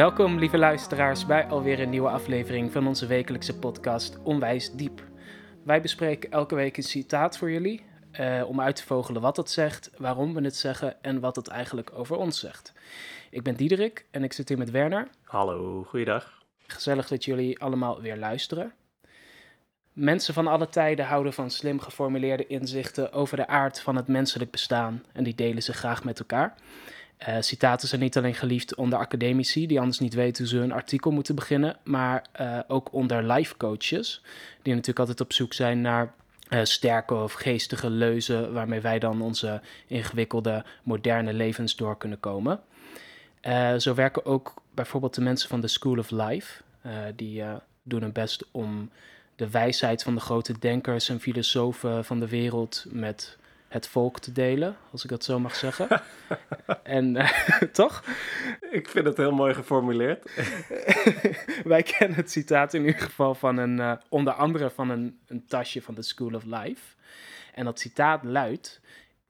Welkom, lieve luisteraars, bij alweer een nieuwe aflevering van onze wekelijkse podcast Onwijs Diep. Wij bespreken elke week een citaat voor jullie, eh, om uit te vogelen wat het zegt, waarom we het zeggen en wat het eigenlijk over ons zegt. Ik ben Diederik en ik zit hier met Werner. Hallo, goeiedag. Gezellig dat jullie allemaal weer luisteren. Mensen van alle tijden houden van slim geformuleerde inzichten over de aard van het menselijk bestaan en die delen ze graag met elkaar. Uh, citaten zijn niet alleen geliefd onder academici, die anders niet weten hoe ze een artikel moeten beginnen, maar uh, ook onder life coaches, die natuurlijk altijd op zoek zijn naar uh, sterke of geestige leuzen waarmee wij dan onze ingewikkelde, moderne levens door kunnen komen. zo werken ook bijvoorbeeld de mensen van de School of Life, die doen hun best om de wijsheid van de grote denkers en filosofen van de wereld met het volk te delen, als ik dat zo mag zeggen. en uh, toch? Ik vind het heel mooi geformuleerd. Wij kennen het citaat in ieder geval van een, uh, onder andere van een, een tasje van de School of Life. En dat citaat luidt: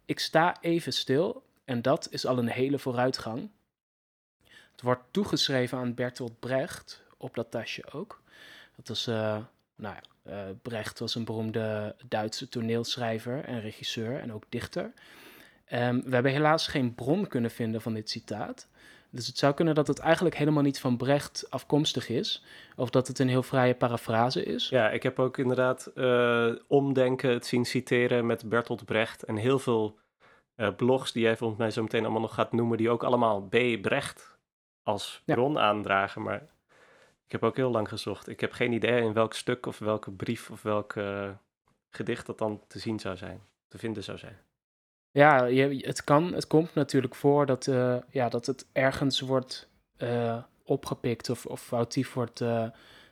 Ik sta even stil en dat is al een hele vooruitgang. Het wordt toegeschreven aan Bertolt Brecht, op dat tasje ook. Dat is, uh, nou ja, uh, Brecht was een beroemde Duitse toneelschrijver en regisseur en ook dichter. Um, we hebben helaas geen bron kunnen vinden van dit citaat. Dus het zou kunnen dat het eigenlijk helemaal niet van Brecht afkomstig is. Of dat het een heel vrije parafrase is. Ja, ik heb ook inderdaad uh, omdenken het zien citeren met Bertolt Brecht. En heel veel uh, blogs die jij volgens mij zo meteen allemaal nog gaat noemen. Die ook allemaal B. Brecht als bron ja. aandragen. Maar ik heb ook heel lang gezocht. Ik heb geen idee in welk stuk of welke brief of welk uh, gedicht dat dan te zien zou zijn, te vinden zou zijn. Ja, je, het kan, het komt natuurlijk voor dat, uh, ja, dat het ergens wordt uh, opgepikt of, of foutief wordt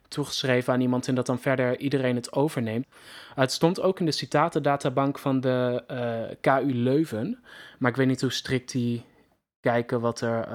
toegeschreven aan iemand en dat dan verder iedereen het overneemt. het stond ook in de citatendatabank van de KU Leuven, maar ik weet niet hoe strikt die kijken wat er,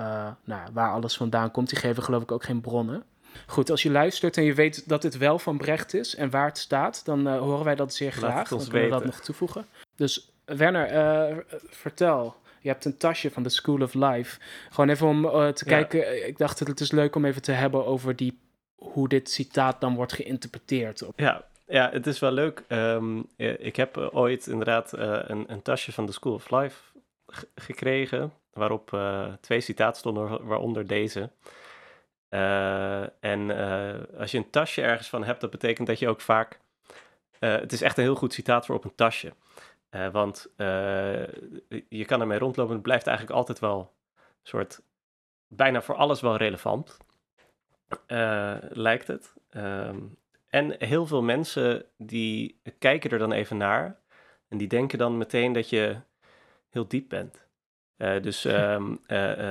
nou, waar alles vandaan komt. Die geven geloof ik ook geen bronnen. Goed, als je luistert en je weet dat het wel van Brecht is en waar het staat, dan uh, horen wij dat zeer graag. Dan kunnen we dat nog toevoegen. Dus Werner, uh, vertel. Je hebt een tasje van de School of Life. Gewoon even om uh, te ja. kijken. Ik dacht dat het is leuk om even te hebben over die, hoe dit citaat dan wordt geïnterpreteerd. Ja, ja, het is wel leuk. Um, ik heb ooit inderdaad een, een, tasje van de School of Life gekregen. Waarop twee citaten stonden, waaronder deze. Uh, en uh, als je een tasje ergens van hebt, dat betekent dat je ook vaak. Uh, het is echt een heel goed citaat voor op een tasje. want je kan ermee rondlopen. Het blijft eigenlijk altijd wel een soort. bijna voor alles wel relevant. lijkt het. Um, en heel veel mensen die kijken er dan even naar. En die denken dan meteen dat je heel diep bent. dus um,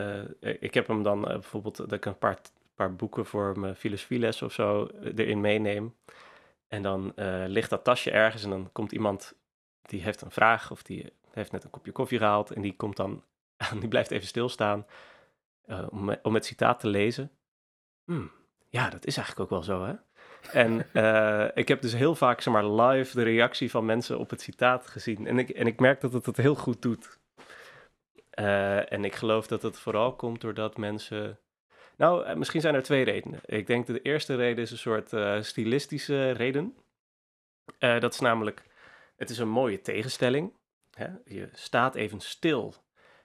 ik heb hem dan bijvoorbeeld dat ik een paar paar boeken voor mijn filosofieles of zo eh, erin meeneem. En dan uh, ligt dat tasje ergens en dan komt iemand die heeft een vraag of die heeft net een kopje koffie gehaald en die komt dan, die blijft even stilstaan uh, om, om het citaat te lezen. Hmm, ja, dat is eigenlijk ook wel zo, hè? En uh, ik heb dus heel vaak, zeg maar, live de reactie van mensen op het citaat gezien. En ik, en ik merk dat het het heel goed doet. Uh, en ik geloof dat het vooral komt doordat mensen nou, eh, misschien zijn er twee redenen. Ik denk dat de eerste reden is een soort uh, stilistische reden. Uh, dat is namelijk, het is een mooie tegenstelling. Hè? Je staat even stil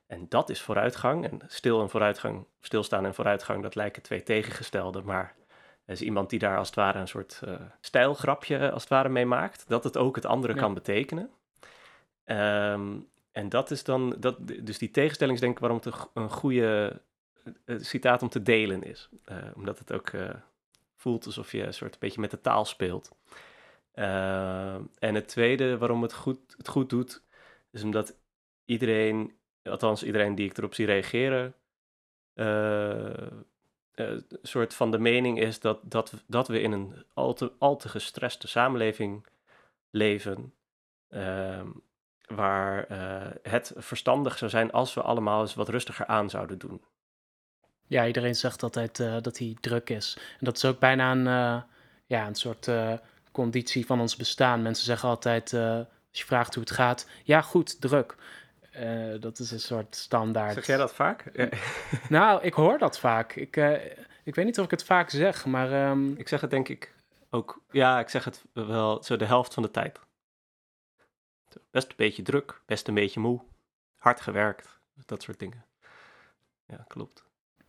en dat is vooruitgang. En stil en vooruitgang, stilstaan en vooruitgang, dat lijken twee tegengestelde. Maar er is iemand die daar als het ware een soort uh, stijlgrapje als het ware mee maakt. Dat het ook het andere ja. kan betekenen. Um, en dat is dan, dat, dus die tegenstelling is denk ik waarom het een goede het citaat om te delen is. Uh, omdat het ook uh, voelt alsof je een soort beetje met de taal speelt. En het tweede waarom het goed, het goed doet, is omdat iedereen, althans iedereen die ik erop zie reageren, een soort van de mening is dat, dat, dat we in een al te, al te gestreste samenleving leven. Ehm, waar het verstandig zou zijn als we allemaal eens wat rustiger aan zouden doen. Ja, iedereen zegt altijd uh, dat hij druk is. En dat is ook bijna een, uh, ja, een soort uh, conditie van ons bestaan. Mensen zeggen altijd, als je vraagt hoe het gaat, ja goed, druk. Eh, dat is een soort standaard. Zeg jij dat vaak? Nou, ik hoor dat vaak. Ik, eh, ik weet niet of ik het vaak zeg, maar ehm, Ik zeg het denk ik ook, ja, ik zeg het wel zo de helft van de tijd. Best een beetje druk, best een beetje moe, hard gewerkt, dat soort dingen. Ja, klopt.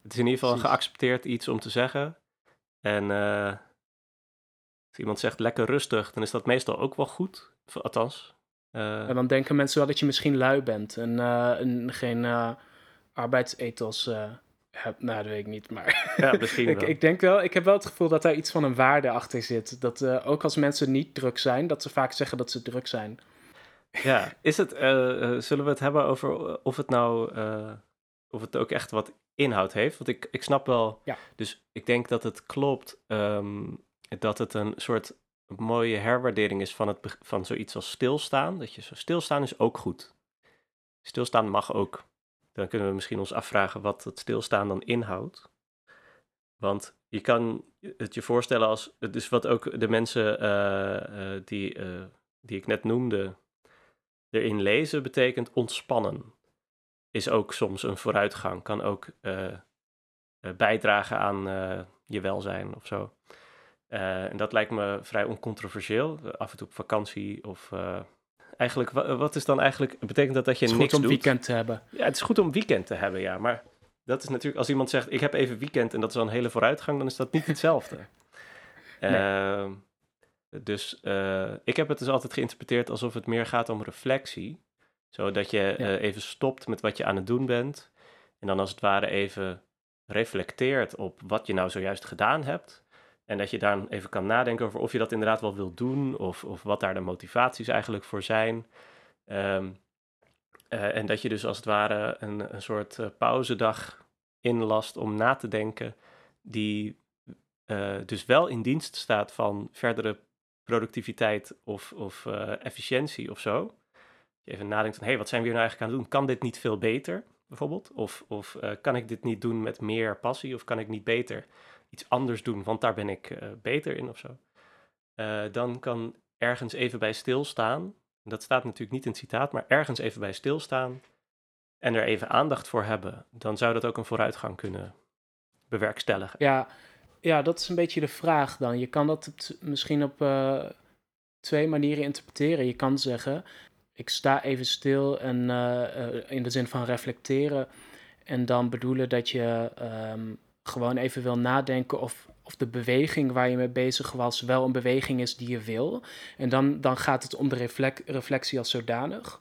Het is in ieder geval een geaccepteerd iets om te zeggen. En eh, als iemand zegt lekker rustig, dan is dat meestal ook wel goed. Althans. eh, en dan denken mensen wel dat je misschien lui bent en, eh, en geen eh arbeidsethos eh, hebt. Nou, dat weet ik niet, maar ja, misschien ik, wel. ik denk wel, ik heb wel het gevoel dat daar iets van een waarde achter zit. Dat eh, ook als mensen niet druk zijn, dat ze vaak zeggen dat ze druk zijn. Ja, is het, eh, eh, zullen we het hebben over eh, of het nou, eh, of het ook echt wat inhoud heeft? Want ik, ik snap wel, Ja. dus ik denk dat het klopt ehm, dat het een soort mooie herwaardering is van, het, van zoiets als stilstaan. Dat je zo stilstaan is ook goed. Stilstaan mag ook. Dan kunnen we misschien ons afvragen wat het stilstaan dan inhoudt. Want je kan het je voorstellen als, dus wat ook de mensen eh, eh, die, eh, die ik net noemde, erin lezen betekent ontspannen. Is ook soms een vooruitgang, kan ook eh, eh, bijdragen aan eh, je welzijn of zo. En dat lijkt me vrij oncontroversieel. Af en toe op vakantie of. eigenlijk, wa- wat is dan eigenlijk. Betekent dat dat je Het is niks goed om doet? weekend te hebben. Ja, het is goed om weekend te hebben, ja. Maar dat is natuurlijk, als iemand zegt, ik heb even weekend en dat is al een hele vooruitgang, dan is dat niet hetzelfde. Nee. Ehm, dus ik heb het dus altijd geïnterpreteerd alsof het meer gaat om reflectie. Zodat je Ja. eh, even stopt met wat je aan het doen bent. En dan als het ware even reflecteert op wat je nou zojuist gedaan hebt. En dat je dan even kan nadenken over of je dat inderdaad wel wilt doen. Of, of wat daar de motivaties eigenlijk voor zijn. Ehm, eh, en dat je dus als het ware een, een soort eh, pauzedag inlast om na te denken. Die dus wel in dienst staat van verdere productiviteit of, of efficiëntie of zo. Even nadenkt van, hé, hey, wat zijn we hier nou eigenlijk aan het doen? Kan dit niet veel beter, bijvoorbeeld? Of, of eh, kan ik dit niet doen met meer passie? Of kan ik niet beter iets anders doen, want daar ben ik eh, beter in of zo? Eh, dan kan ergens even bij stilstaan. Dat staat natuurlijk niet in het citaat, maar ergens even bij stilstaan en er even aandacht voor hebben. Dan zou dat ook een vooruitgang kunnen bewerkstelligen. Ja, ja, dat is een beetje de vraag dan. Je kan dat misschien op twee manieren interpreteren. Je kan zeggen, ik sta even stil en eh, eh, in de zin van reflecteren. En dan bedoelen dat je ehm, gewoon even wil nadenken of, of de beweging waar je mee bezig was wel een beweging is die je wil. En dan, dan gaat het om de reflec- reflectie als zodanig.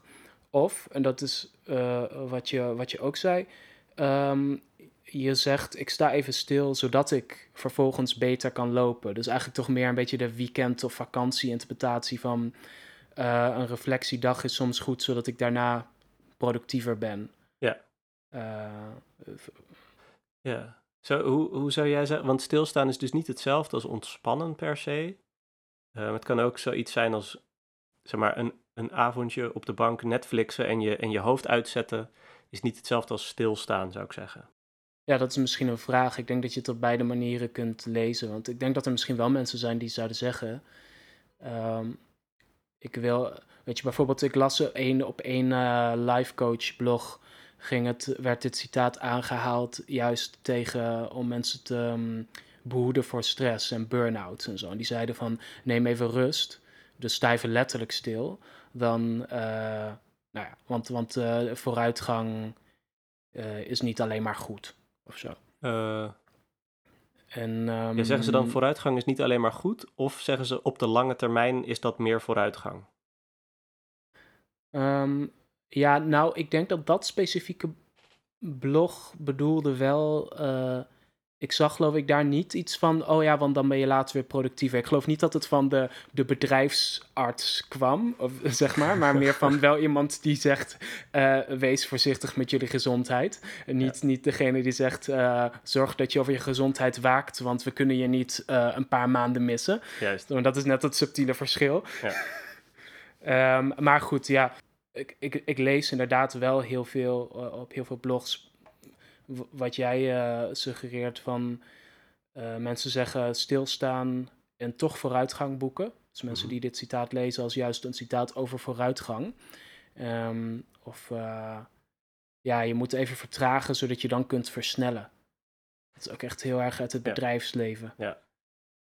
Of, en dat is eh, wat, je, wat je ook zei, ehm, je zegt ik sta even stil zodat ik vervolgens beter kan lopen. Dus eigenlijk toch meer een beetje de weekend- of vakantie-interpretatie van eh, een reflectiedag is soms goed zodat ik daarna productiever ben. Ja. Eh, Ja. Zo, hoe, hoe zou jij zeggen? Want stilstaan is dus niet hetzelfde als ontspannen per se. Eh, het kan ook zoiets zijn als zeg maar, een, een avondje op de bank Netflixen en je, en je hoofd uitzetten. Is niet hetzelfde als stilstaan, zou ik zeggen. Ja, dat is misschien een vraag. Ik denk dat je het op beide manieren kunt lezen. Want ik denk dat er misschien wel mensen zijn die zouden zeggen. ehm, ik wil, weet je, bijvoorbeeld, ik las een, op één eh life coach blog. Ging het, werd dit citaat aangehaald juist tegen om mensen te ehm, behoeden voor stress en burn-out en zo. En die zeiden van neem even rust. Dus even letterlijk stil. Dan, eh, nou ja, want, want eh, vooruitgang eh, is niet alleen maar goed of zo. En, ehm, ja, zeggen ze dan vooruitgang is niet alleen maar goed? Of zeggen ze op de lange termijn is dat meer vooruitgang? ehm, ja, nou, ik denk dat dat specifieke blog bedoelde wel. eh, ik zag geloof ik daar niet iets van, oh ja, want dan ben je later weer productiever. Ik geloof niet dat het van de, de bedrijfsarts kwam, of, zeg maar, maar meer van wel iemand die zegt, eh, wees voorzichtig met jullie gezondheid. En niet, niet degene die zegt, eh, zorg dat je over je gezondheid waakt, want we kunnen je niet eh, een paar maanden missen. Juist. Want dat is net het subtiele verschil. Ja. Ehm, maar goed, ja, ik, ik, ik lees inderdaad wel heel veel op heel veel blogs wat jij eh, suggereert van eh, mensen zeggen stilstaan en toch vooruitgang boeken. Dus mensen Mhm. die dit citaat lezen als juist een citaat over vooruitgang. Ehm, of uh, ja, je moet even vertragen zodat je dan kunt versnellen. Dat is ook echt heel erg uit het bedrijfsleven. Ja.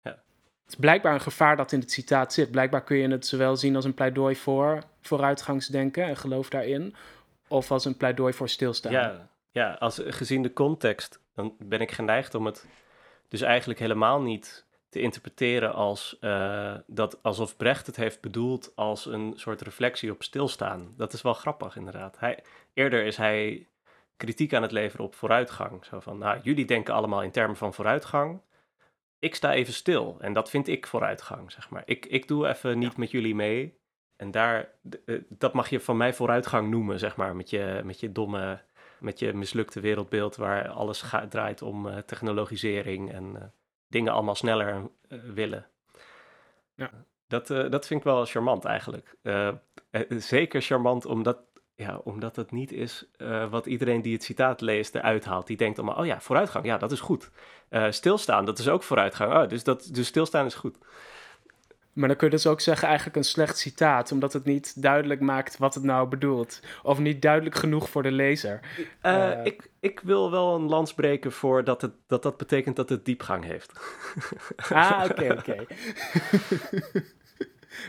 ja. Het is blijkbaar een gevaar dat in het citaat zit. Blijkbaar kun je het zowel zien als een pleidooi voor vooruitgangsdenken en geloof daarin, of als een pleidooi voor stilstaan. Ja, ja als, gezien de context, dan ben ik geneigd om het dus eigenlijk helemaal niet te interpreteren als uh, dat alsof Brecht het heeft bedoeld als een soort reflectie op stilstaan. Dat is wel grappig, inderdaad. Hij, eerder is hij kritiek aan het leveren op vooruitgang. Zo van, nou, jullie denken allemaal in termen van vooruitgang. Ik sta even stil en dat vind ik vooruitgang, zeg maar. Ik, ik doe even niet met jullie mee. En daar, eh, dat mag je van mij vooruitgang noemen, zeg maar, met je, met je domme, met je mislukte wereldbeeld waar alles gaat, draait om uh, technologisering en uh, dingen allemaal sneller willen. Ja. Dat, dat vind ik wel charmant eigenlijk. zeker charmant omdat ja, omdat het niet is wat iedereen die het citaat leest eruit haalt. Die denkt allemaal, oh ja, vooruitgang, ja, dat is goed. Stilstaan, dat is ook vooruitgang. Oh, dus, dat, dus stilstaan is goed. Maar dan kun je dus ook zeggen eigenlijk een slecht citaat, omdat het niet duidelijk maakt wat het nou bedoelt. Of niet duidelijk genoeg voor de lezer. Uh, ik, ik wil wel een lans breken voor dat het, dat, dat betekent dat het diepgang heeft. Ah, oké, oké.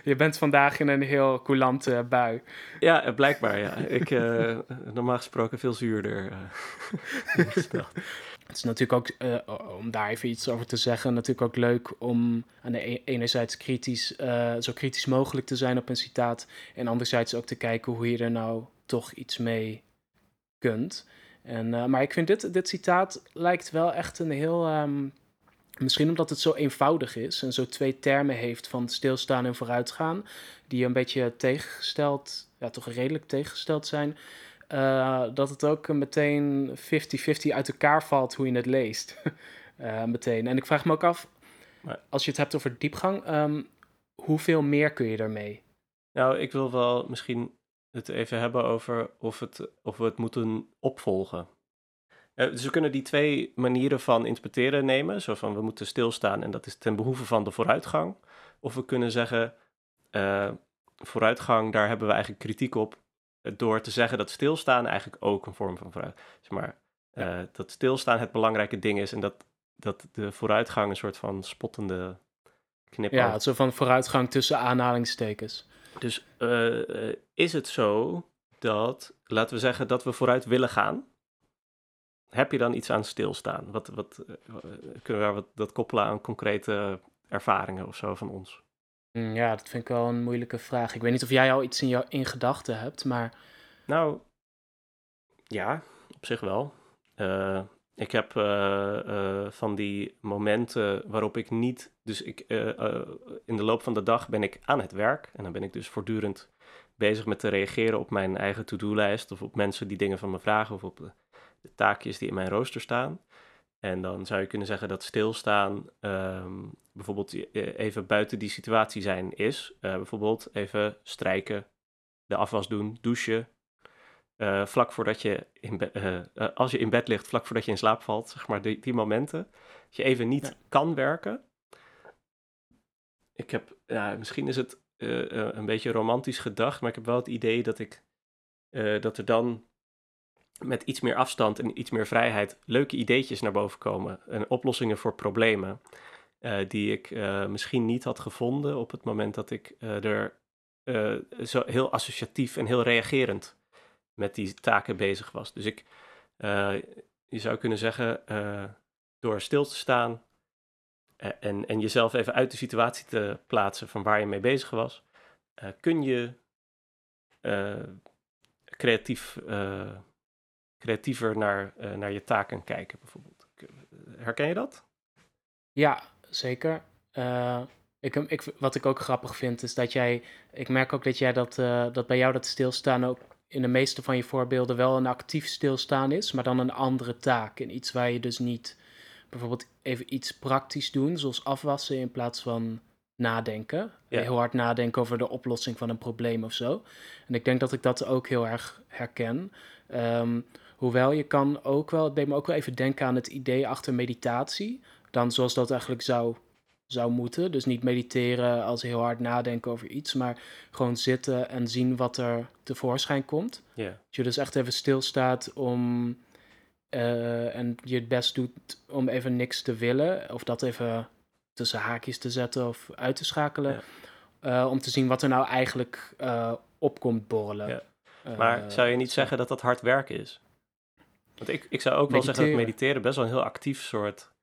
Je bent vandaag in een heel coulante bui. Ja, eh, blijkbaar, ja. Ik, uh, normaal gesproken veel zuurder. Het is natuurlijk ook, uh, om daar even iets over te zeggen, natuurlijk ook leuk om aan de e-, enerzijds kritisch, zo kritisch mogelijk te zijn op een citaat. En anderzijds ook te kijken hoe je er nou toch iets mee kunt. En, maar ik vind dit, dit citaat lijkt wel echt een heel... Um, Misschien omdat het zo eenvoudig is en zo twee termen heeft van stilstaan en vooruitgaan, die een beetje tegengesteld, ja, toch redelijk tegengesteld zijn, uh, dat het ook meteen 50-50 uit elkaar valt hoe je het leest. uh, meteen. En ik vraag me ook af, als je het hebt over diepgang, um, hoeveel meer kun je ermee? Nou, ik wil wel misschien het even hebben over of, het, of we het moeten opvolgen. Uh, dus we kunnen die twee manieren van interpreteren nemen. Zo van we moeten stilstaan en dat is ten behoeve van de vooruitgang. Of we kunnen zeggen, uh, vooruitgang, daar hebben we eigenlijk kritiek op. Eh, door te zeggen dat stilstaan eigenlijk ook een vorm van vooruit. Zeg maar, ja. dat stilstaan het belangrijke ding is en dat, dat de vooruitgang een soort van spottende knip Ja, zo van vooruitgang tussen aanhalingstekens. Dus is het zo dat, laten we zeggen, dat we vooruit willen gaan? heb je dan iets aan stilstaan? Wat, wat, uh, kunnen we wat, dat koppelen aan concrete ervaringen of zo van ons? Mm, ja, dat vind ik wel een moeilijke vraag. Ik weet niet of jij al iets in, jou, in gedachten hebt, maar... Nou, ja, op zich wel. Uh, ik heb uh, van die momenten waarop ik niet... Dus ik, in de loop van de dag ben ik aan het werk. En dan ben ik dus voortdurend bezig met te reageren op mijn eigen to-do-lijst... of op mensen die dingen van me vragen of op de taakjes die in mijn rooster staan. En dan zou je kunnen zeggen dat stilstaan um, bijvoorbeeld eh, even buiten die situatie zijn is. Uh, bijvoorbeeld even strijken, de afwas doen, douchen. Uh, vlak voordat je in als je in bed ligt, vlak voordat je in slaap valt, zeg maar die, die momenten. Dat je even niet kan werken. Ik heb, ja, misschien is het een beetje romantisch gedacht, maar ik heb wel het idee dat ik, dat er dan met iets meer afstand en iets meer vrijheid leuke ideetjes naar boven komen. En oplossingen voor problemen uh, die ik uh, misschien niet had gevonden op het moment dat ik uh, er zo heel associatief en heel reagerend met die taken bezig was. Dus ik, je zou kunnen zeggen, door stil te staan en, en jezelf even uit de situatie te plaatsen van waar je mee bezig was, kun je creatief creatiever naar, uh, naar je taken kijken, bijvoorbeeld. Herken je dat? Ja, zeker. Uh, ik, ik, wat ik ook grappig vind, is dat jij. Ik merk ook dat jij dat, uh, dat bij jou dat stilstaan ook in de meeste van je voorbeelden wel een actief stilstaan is, maar dan een andere taak. En iets waar je dus niet bijvoorbeeld even iets praktisch doen, zoals afwassen in plaats van nadenken. Ja. Heel hard nadenken over de oplossing van een probleem of zo. En ik denk dat ik dat ook heel erg herken. Um, Hoewel je kan ook wel, het deed me ook wel even denken aan het idee achter meditatie. Dan zoals dat eigenlijk zou zou moeten. Dus niet mediteren als heel hard nadenken over iets, maar gewoon zitten en zien wat er tevoorschijn komt. Dat je dus echt even stilstaat om. eh, en je het best doet om even niks te willen. Of dat even tussen haakjes te zetten of uit te schakelen. eh, om te zien wat er nou eigenlijk eh, op komt borrelen. Maar zou je niet zeggen dat dat hard werken is? Want ik, ik zou ook wel zeggen dat Mediteren. best wel een heel actief soort...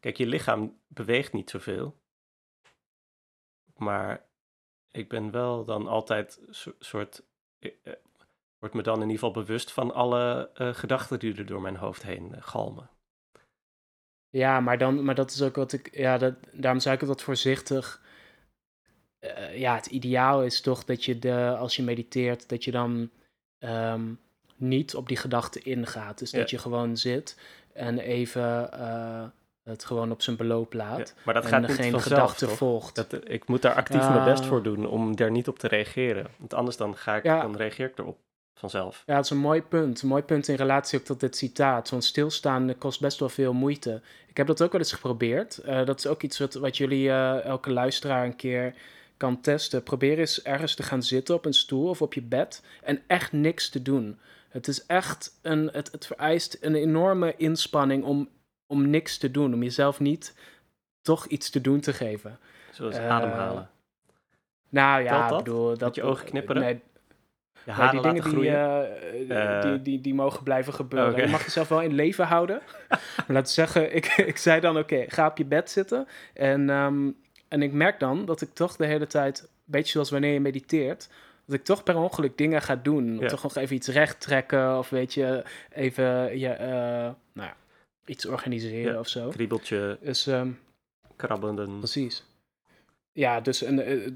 Kijk, je lichaam beweegt niet zoveel. Maar ik ben wel dan altijd so- soort... eh, eh, Word me dan in ieder geval bewust van alle eh, gedachten die er door mijn hoofd heen galmen. Ja, maar, dan, maar dat is ook wat ik. Ja, dat, daarom zei ik het wat voorzichtig. Ja, het ideaal is toch dat je de, als je mediteert, dat je dan ehm, niet op die gedachten ingaat. Dus dat je gewoon zit en even eh, het gewoon op zijn beloop laat. Ja, maar dat en gaat geen gedachte toch? volgt. Dat, eh, ik moet daar actief mijn best Ja. voor doen om daar niet op te reageren. Want anders dan, ga ik, dan reageer ik erop vanzelf. Ja, het is een mooi punt. Een mooi punt in relatie ook tot dit citaat. Want stilstaan kost best wel veel moeite. Ik heb dat ook wel eens geprobeerd. Eh, dat is ook iets wat, wat jullie, elke luisteraar, een keer kan testen. Probeer eens ergens te gaan zitten op een stoel of op je bed en echt niks te doen. Het is echt een, het, het vereist een enorme inspanning om, om niks te doen. Om jezelf niet toch iets te doen te geven. Zoals Eh, ademhalen. Nou ja, dat? ik bedoel... Dat, Met je ogen knipperen? Nee, Je Nee, haren die dingen die, groeien. eh, Eh. die, die, die mogen blijven gebeuren. Oké. Je mag jezelf wel in leven houden. maar laten we zeggen, ik, ik zei dan, oké, ga op je bed zitten. En, ehm, en ik merk dan dat ik toch de hele tijd, beetje zoals wanneer je mediteert... dat ik toch per ongeluk dingen ga doen. Ja. Toch nog even iets recht trekken of weet je, even je, eh, nou ja, iets organiseren Ja. of zo. Kriebeltje, Dus ehm, krabbelen. Precies. Ja, dus en, eh, eh,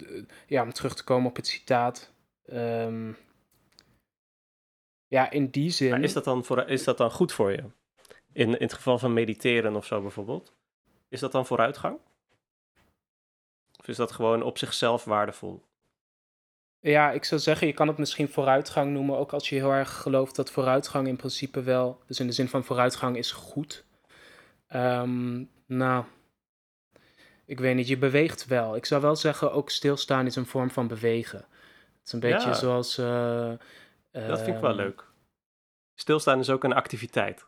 ja, om terug te komen op het citaat. ehm, ja, in die zin. Maar is dat, dan voor, is dat dan goed voor je? In, in het geval van mediteren of zo bijvoorbeeld. Is dat dan vooruitgang? Of is dat gewoon op zichzelf waardevol? Ja, ik zou zeggen, je kan het misschien vooruitgang noemen. Ook als je heel erg gelooft dat vooruitgang in principe wel. Dus in de zin van vooruitgang is goed. Ehm, nou, ik weet niet, je beweegt wel. Ik zou wel zeggen, ook stilstaan is een vorm van bewegen. Het is een beetje Ja. zoals. eh, Dat vind ik wel ehm, leuk. Stilstaan is ook een activiteit.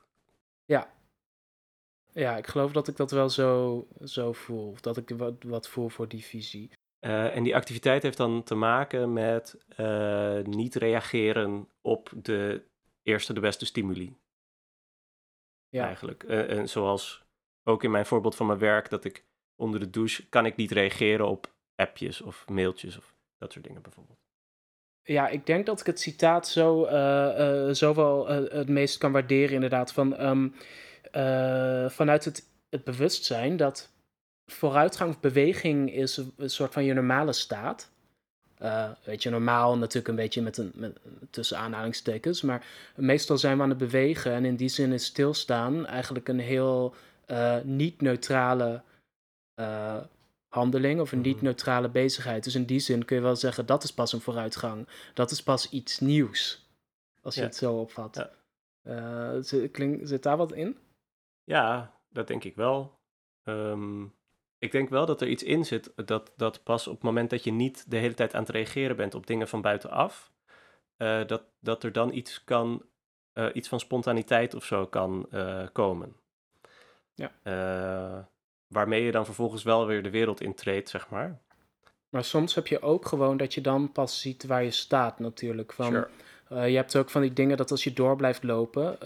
Ja, ik geloof dat ik dat wel zo, zo voel. Of dat ik wat, wat voel voor die visie. Eh, en die activiteit heeft dan te maken met eh, niet reageren op de eerste de beste stimuli. Ja, Eigenlijk. Eh, en zoals ook in mijn voorbeeld van mijn werk, dat ik onder de douche kan ik niet reageren op appjes of mailtjes of dat soort dingen bijvoorbeeld. ja ik denk dat ik het citaat zo, zo wel het meest kan waarderen, inderdaad. Van, ehm, eh, vanuit het, het bewustzijn dat vooruitgang of beweging is een, soort van je normale staat. Eh, weet je, normaal natuurlijk een beetje met een met, tussen aanhalingstekens, maar meestal zijn we aan het bewegen en in die zin is stilstaan eigenlijk een heel eh, niet-neutrale eh, handeling of een Mhm. niet-neutrale bezigheid. Dus in die zin kun je wel zeggen dat is pas een vooruitgang. Dat is pas iets nieuws, als je Ja. het zo opvat. Ja. Zit, klink- zit daar wat in? Ja, dat denk ik wel. Ehm, ik denk wel dat er iets in zit dat, dat pas op het moment dat je niet de hele tijd aan het reageren bent op dingen van buitenaf, eh, dat, dat er dan iets kan, eh, iets van spontaniteit of zo kan eh, komen. Ja. Waarmee je dan vervolgens wel weer de wereld intreedt, zeg maar. Maar soms heb je ook gewoon dat je dan pas ziet waar je staat natuurlijk. Van, Sure. je hebt ook van die dingen dat als je door blijft lopen,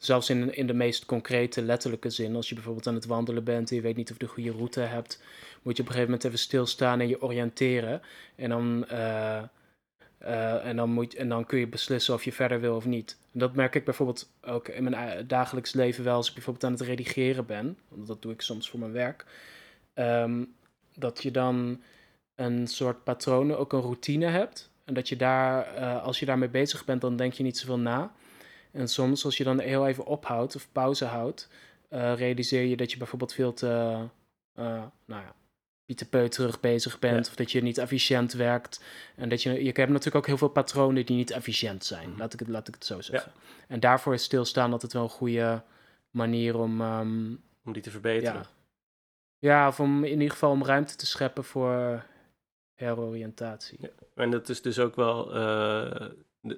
zelfs in, in de meest concrete letterlijke zin, als je bijvoorbeeld aan het wandelen bent en je weet niet of je de goede route hebt, moet je op een gegeven moment even stilstaan en je oriënteren. En dan, eh, eh, en dan, moet, en dan kun je beslissen of je verder wil of niet. En dat merk ik bijvoorbeeld ook in mijn eh, dagelijks leven wel als ik bijvoorbeeld aan het redigeren ben, want dat doe ik soms voor mijn werk. Ehm, dat je dan een soort patronen, ook een routine hebt. En dat je daar, als je daarmee bezig bent, dan denk je niet zoveel na. En soms, als je dan heel even ophoudt of pauze houdt, eh, realiseer je dat je bijvoorbeeld veel te, eh, nou ja, pieterpeuterig bezig bent. Ja. Of dat je niet efficiënt werkt. En dat je, je hebt natuurlijk ook heel veel patronen die niet efficiënt zijn. Mhm. Laat, ik het, laat ik het zo zeggen. En daarvoor is stilstaan altijd wel een goede manier om, ehm, Om die te verbeteren. ja, Ja, of om in ieder geval om ruimte te scheppen voor heroriëntatie. Ja. En dat is dus ook wel uh,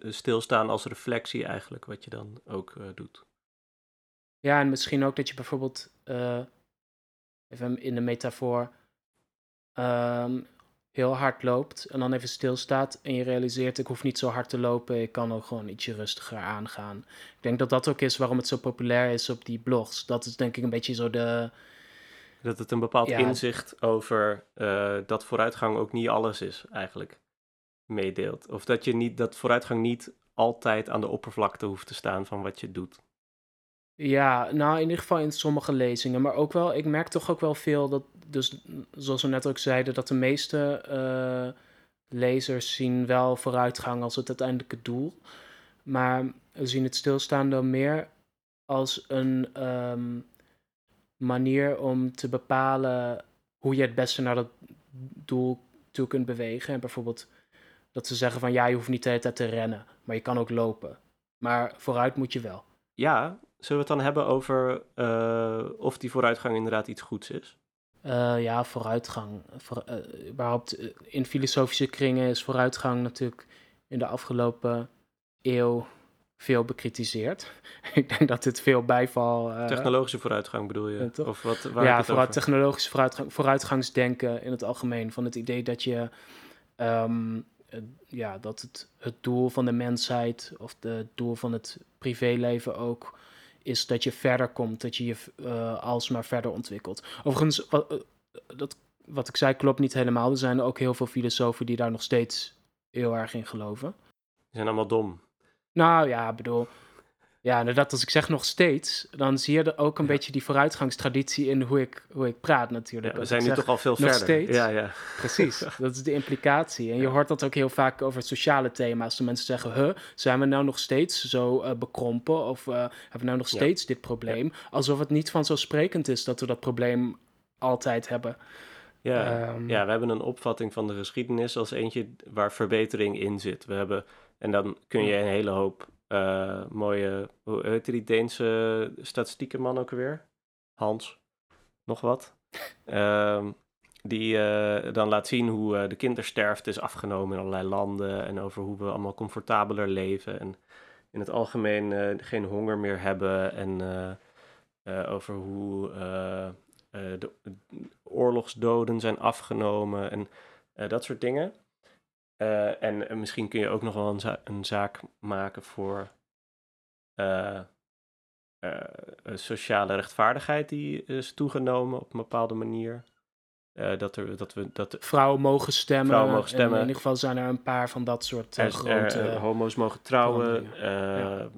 stilstaan als reflectie eigenlijk, wat je dan ook uh, doet. Ja, en misschien ook dat je bijvoorbeeld, uh, even in de metafoor, um, heel hard loopt en dan even stilstaat en je realiseert, ik hoef niet zo hard te lopen, ik kan ook gewoon ietsje rustiger aangaan. Ik denk dat dat ook is waarom het zo populair is op die blogs. Dat is denk ik een beetje zo de... Dat het een bepaald ja, inzicht over uh, dat vooruitgang ook niet alles is, eigenlijk, meedeelt. Of dat je niet, dat vooruitgang niet altijd aan de oppervlakte hoeft te staan van wat je doet. Ja, nou in ieder geval in sommige lezingen. Maar ook wel, ik merk toch ook wel veel dat, dus zoals we net ook zeiden, dat de meeste uh, lezers zien wel vooruitgang als het uiteindelijke doel. Maar we zien het stilstaan dan meer als een um, manier om te bepalen hoe je het beste naar dat doel toe kunt bewegen. En bijvoorbeeld dat ze zeggen van ja, je hoeft niet de hele tijd te rennen, maar je kan ook lopen. Maar vooruit moet je wel. Ja, Zullen we het dan hebben over uh, of die vooruitgang inderdaad iets goeds is? Uh, ja, vooruitgang. Voor, uh, überhaupt in filosofische kringen is vooruitgang natuurlijk in de afgelopen eeuw veel bekritiseerd. ik denk dat dit veel bijval... Technologische vooruitgang bedoel je? Of wat, waar ja, vooruit, technologische vooruitgang, vooruitgangsdenken in het algemeen. Van het idee dat je... Um, ja, dat het, het doel van de mensheid of het doel van het privéleven ook is dat je verder komt, dat je je uh, alsmaar verder ontwikkelt. Overigens, wat, uh, dat, wat ik zei klopt niet helemaal. Er zijn ook heel veel filosofen die daar nog steeds heel erg in geloven. Die zijn allemaal dom. Nou ja, bedoel, ja, inderdaad, als ik zeg nog steeds, dan zie je er ook een beetje die vooruitgangstraditie in hoe ik, hoe ik praat natuurlijk. Ja, we zijn nu toch al veel nog verder. Steeds. Ja, ja. Precies, dat is de implicatie. En je hoort dat ook heel vaak over sociale thema's. De mensen zeggen, huh, zijn we nou nog steeds zo uh, bekrompen? Of uh, hebben we nou nog steeds dit probleem? Alsof het niet vanzelfsprekend is dat we dat probleem altijd hebben. Ja, um, ja, we hebben een opvatting van de geschiedenis als eentje waar verbetering in zit. We hebben, en dan kun je een hele hoop uh, mooie, hoe heet die Deense statistiekenman ook weer? Hans, nog wat. uh, die uh, dan laat zien hoe uh, de kindersterfte is afgenomen in allerlei landen en over hoe we allemaal comfortabeler leven en in het algemeen geen honger meer hebben en over hoe de oorlogsdoden zijn afgenomen en dat soort dingen. Uh, en misschien kun je ook nog wel een, za een zaak maken voor uh, uh, sociale rechtvaardigheid die is toegenomen op een bepaalde manier. dat, er, dat we, dat vrouwen mogen stemmen. Vrouwen mogen stemmen. in ieder geval zijn er een paar van dat soort er, grote... Er, homo's mogen trouwen. Ja.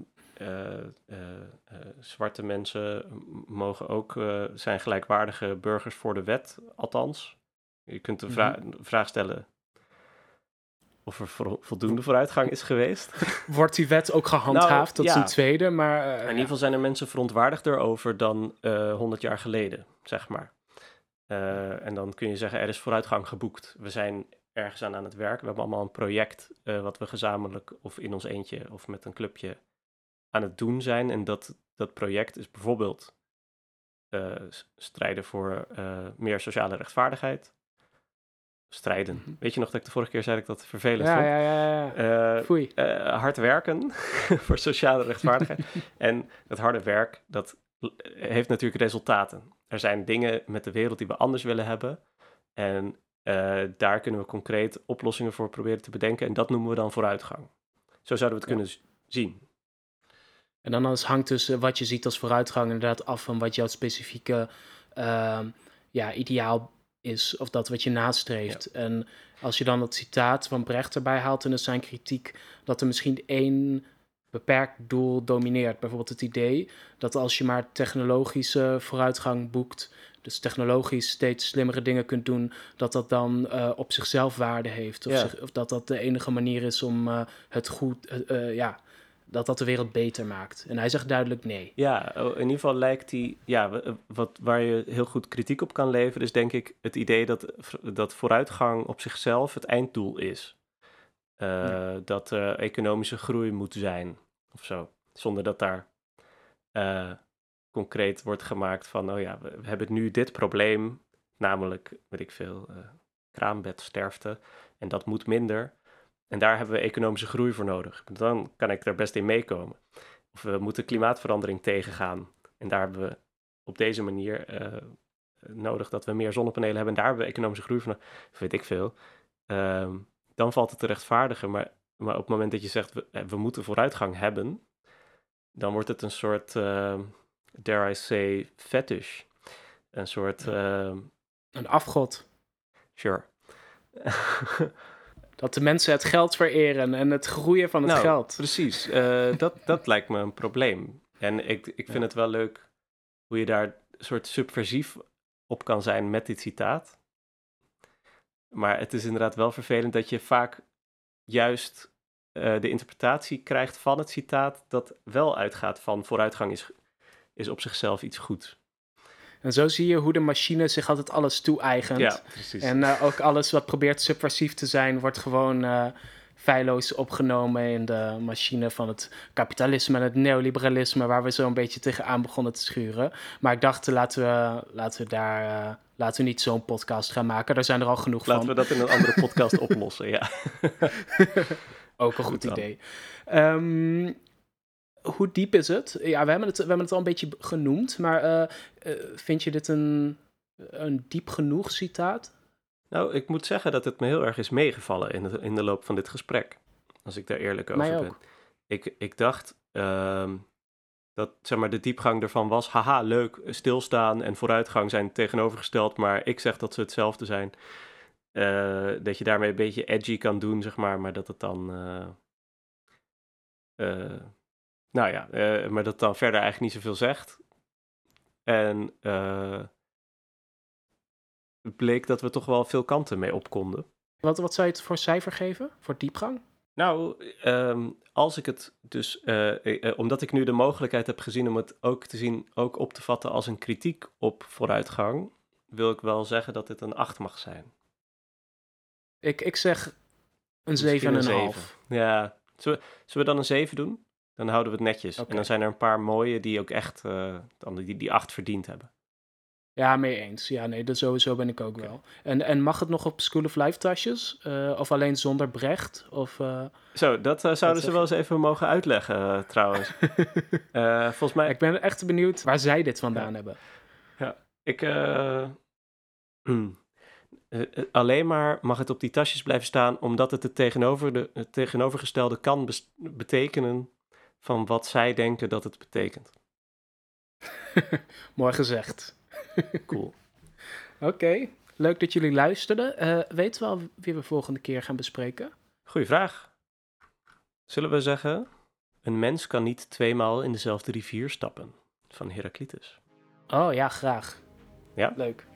zwarte mensen mogen ook, zijn gelijkwaardige burgers voor de wet, althans. Je kunt de vra mm -hmm. vraag stellen, of er voldoende vooruitgang is geweest. Wordt die wet ook gehandhaafd? Nou, dat is een tweede, maar... Uh, in ieder geval zijn er mensen verontwaardigder over dan uh, eh, 100 jaar geleden, zeg maar. Uh, en dan kun je zeggen, er is vooruitgang geboekt. We zijn ergens aan aan het werk. We hebben allemaal een project wat we gezamenlijk of in ons eentje of met een clubje aan het doen zijn. En dat, dat project is bijvoorbeeld strijden voor meer sociale rechtvaardigheid strijden. Mhm. Weet je nog dat ik de vorige keer zei dat ik dat vervelend ja, vond? Ja, ja, ja. Uh, Foei. Uh, hard werken voor sociale rechtvaardigheid. en het harde werk, dat heeft natuurlijk resultaten. Er zijn dingen met de wereld die we anders willen hebben. En uh, daar kunnen we concreet oplossingen voor proberen te bedenken. En dat noemen we dan vooruitgang. Zo zouden we het kunnen zien. En dan hangt dus wat je ziet als vooruitgang inderdaad af van wat jouw specifieke ehm, ja, ideaal is of dat wat je nastreeft. En als je dan het citaat van Brecht erbij haalt, en is zijn kritiek dat er misschien één beperkt doel domineert. Bijvoorbeeld het idee dat als je maar technologische vooruitgang boekt, dus technologisch steeds slimmere dingen kunt doen, dat dat dan uh, op zichzelf waarde heeft. Of, Ja. zich- of dat dat de enige manier is om uh, het goed, uh, ja, dat dat de wereld beter maakt. En hij zegt duidelijk nee. Ja, oh, in ieder geval lijkt die, ja, wat, waar je heel goed kritiek op kan leveren, is denk ik het idee dat, dat vooruitgang op zichzelf het einddoel is. Eh, Ja. Dat er economische groei moet zijn of zo. Zonder dat daar eh, concreet wordt gemaakt van, oh ja, we, we hebben nu dit probleem namelijk, weet ik veel, uh, kraambedsterfte. En dat moet minder. En daar hebben we economische groei voor nodig. Dan kan ik daar best in meekomen. Of we moeten klimaatverandering tegengaan. En daar hebben we op deze manier uh, nodig dat we meer zonnepanelen hebben. En daar hebben we economische groei van, weet ik veel. Uh, dan valt het te rechtvaardigen. Maar, maar op het moment dat je zegt, we, we moeten vooruitgang hebben, dan wordt het een soort, uh, dare I say, fetish. Een soort... Uh, een afgod. Sure. dat de mensen het geld vereren en het groeien van het nou, geld. Precies, uh, dat, dat lijkt me een probleem. En ik, ik vind het wel leuk hoe je daar een soort subversief op kan zijn met dit citaat. Maar het is inderdaad wel vervelend dat je vaak juist uh, de interpretatie krijgt van het citaat dat wel uitgaat van vooruitgang is, is op zichzelf iets goed. En zo zie je hoe de machine zich altijd alles toe-eigent. Ja, precies. En uh, ook alles wat probeert subversief te zijn, wordt gewoon uh, feilloos opgenomen in de machine van het kapitalisme en het neoliberalisme, waar we zo een beetje tegenaan begonnen te schuren. Maar ik dacht, laten we, laten we daar. Uh, laten we niet zo'n podcast gaan maken. Daar zijn er al genoeg laten van. Laten we dat in een andere podcast oplossen, ja. Ook een goed, goed idee. Um, hoe diep is het? Ja, we hebben het, we hebben het al een beetje genoemd, maar uh, uh, vind je dit een, een diep genoeg citaat? Nou, ik moet zeggen dat het me heel erg is meegevallen in de, in de loop van dit gesprek. Als ik daar eerlijk over Mij ben. Ook. Ik, ik dacht uh, dat zeg maar, de diepgang ervan was: haha, leuk, stilstaan en vooruitgang zijn tegenovergesteld, maar ik zeg dat ze hetzelfde zijn. Uh, dat je daarmee een beetje edgy kan doen, zeg maar, maar dat het dan. Uh, nou ja, uh, maar dat dan verder eigenlijk niet zoveel zegt. En uh, bleek dat we toch wel veel kanten mee op konden. Wat, wat zou je het voor cijfer geven? Voor diepgang? Nou, um, als ik het dus, uh, omdat ik nu de mogelijkheid heb gezien om het ook te zien, ook op te vatten als een kritiek op vooruitgang, wil ik wel zeggen dat dit een 8 mag zijn. Ik, ik zeg een 7,5. Ja, zullen we, zullen we dan een 7 doen? Dan houden we het netjes. Okay. En dan zijn er een paar mooie die ook echt uh, die, die acht verdiend hebben. Ja, mee eens. Ja, nee, dat sowieso ben ik ook okay. wel. En, en mag het nog op School of Life tasjes? Uh, of alleen zonder Brecht? Of, uh, Zo, dat zouden ze wel eens even mogen uitleggen trouwens. volgens mij... Ik ben echt benieuwd waar zij dit vandaan ja. hebben. Ja, ik... Alleen maar mag het op die tasjes blijven staan omdat het het, tegenover de, het tegenovergestelde kan betekenen van wat zij denken dat het betekent. Mooi gezegd. cool. Oké, okay. leuk dat jullie luisterden. Uh, weten we al wie we volgende keer gaan bespreken? Goeie vraag. Zullen we zeggen, een mens kan niet tweemaal in dezelfde rivier stappen, van Heraclitus. Oh ja, graag. Ja? Leuk.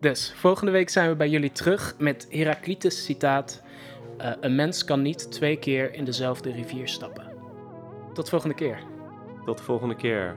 Dus, volgende week zijn we bij jullie terug met Heraclitus citaat. Uh, een mens kan niet twee keer in dezelfde rivier stappen. Tot volgende keer. Tot de volgende keer.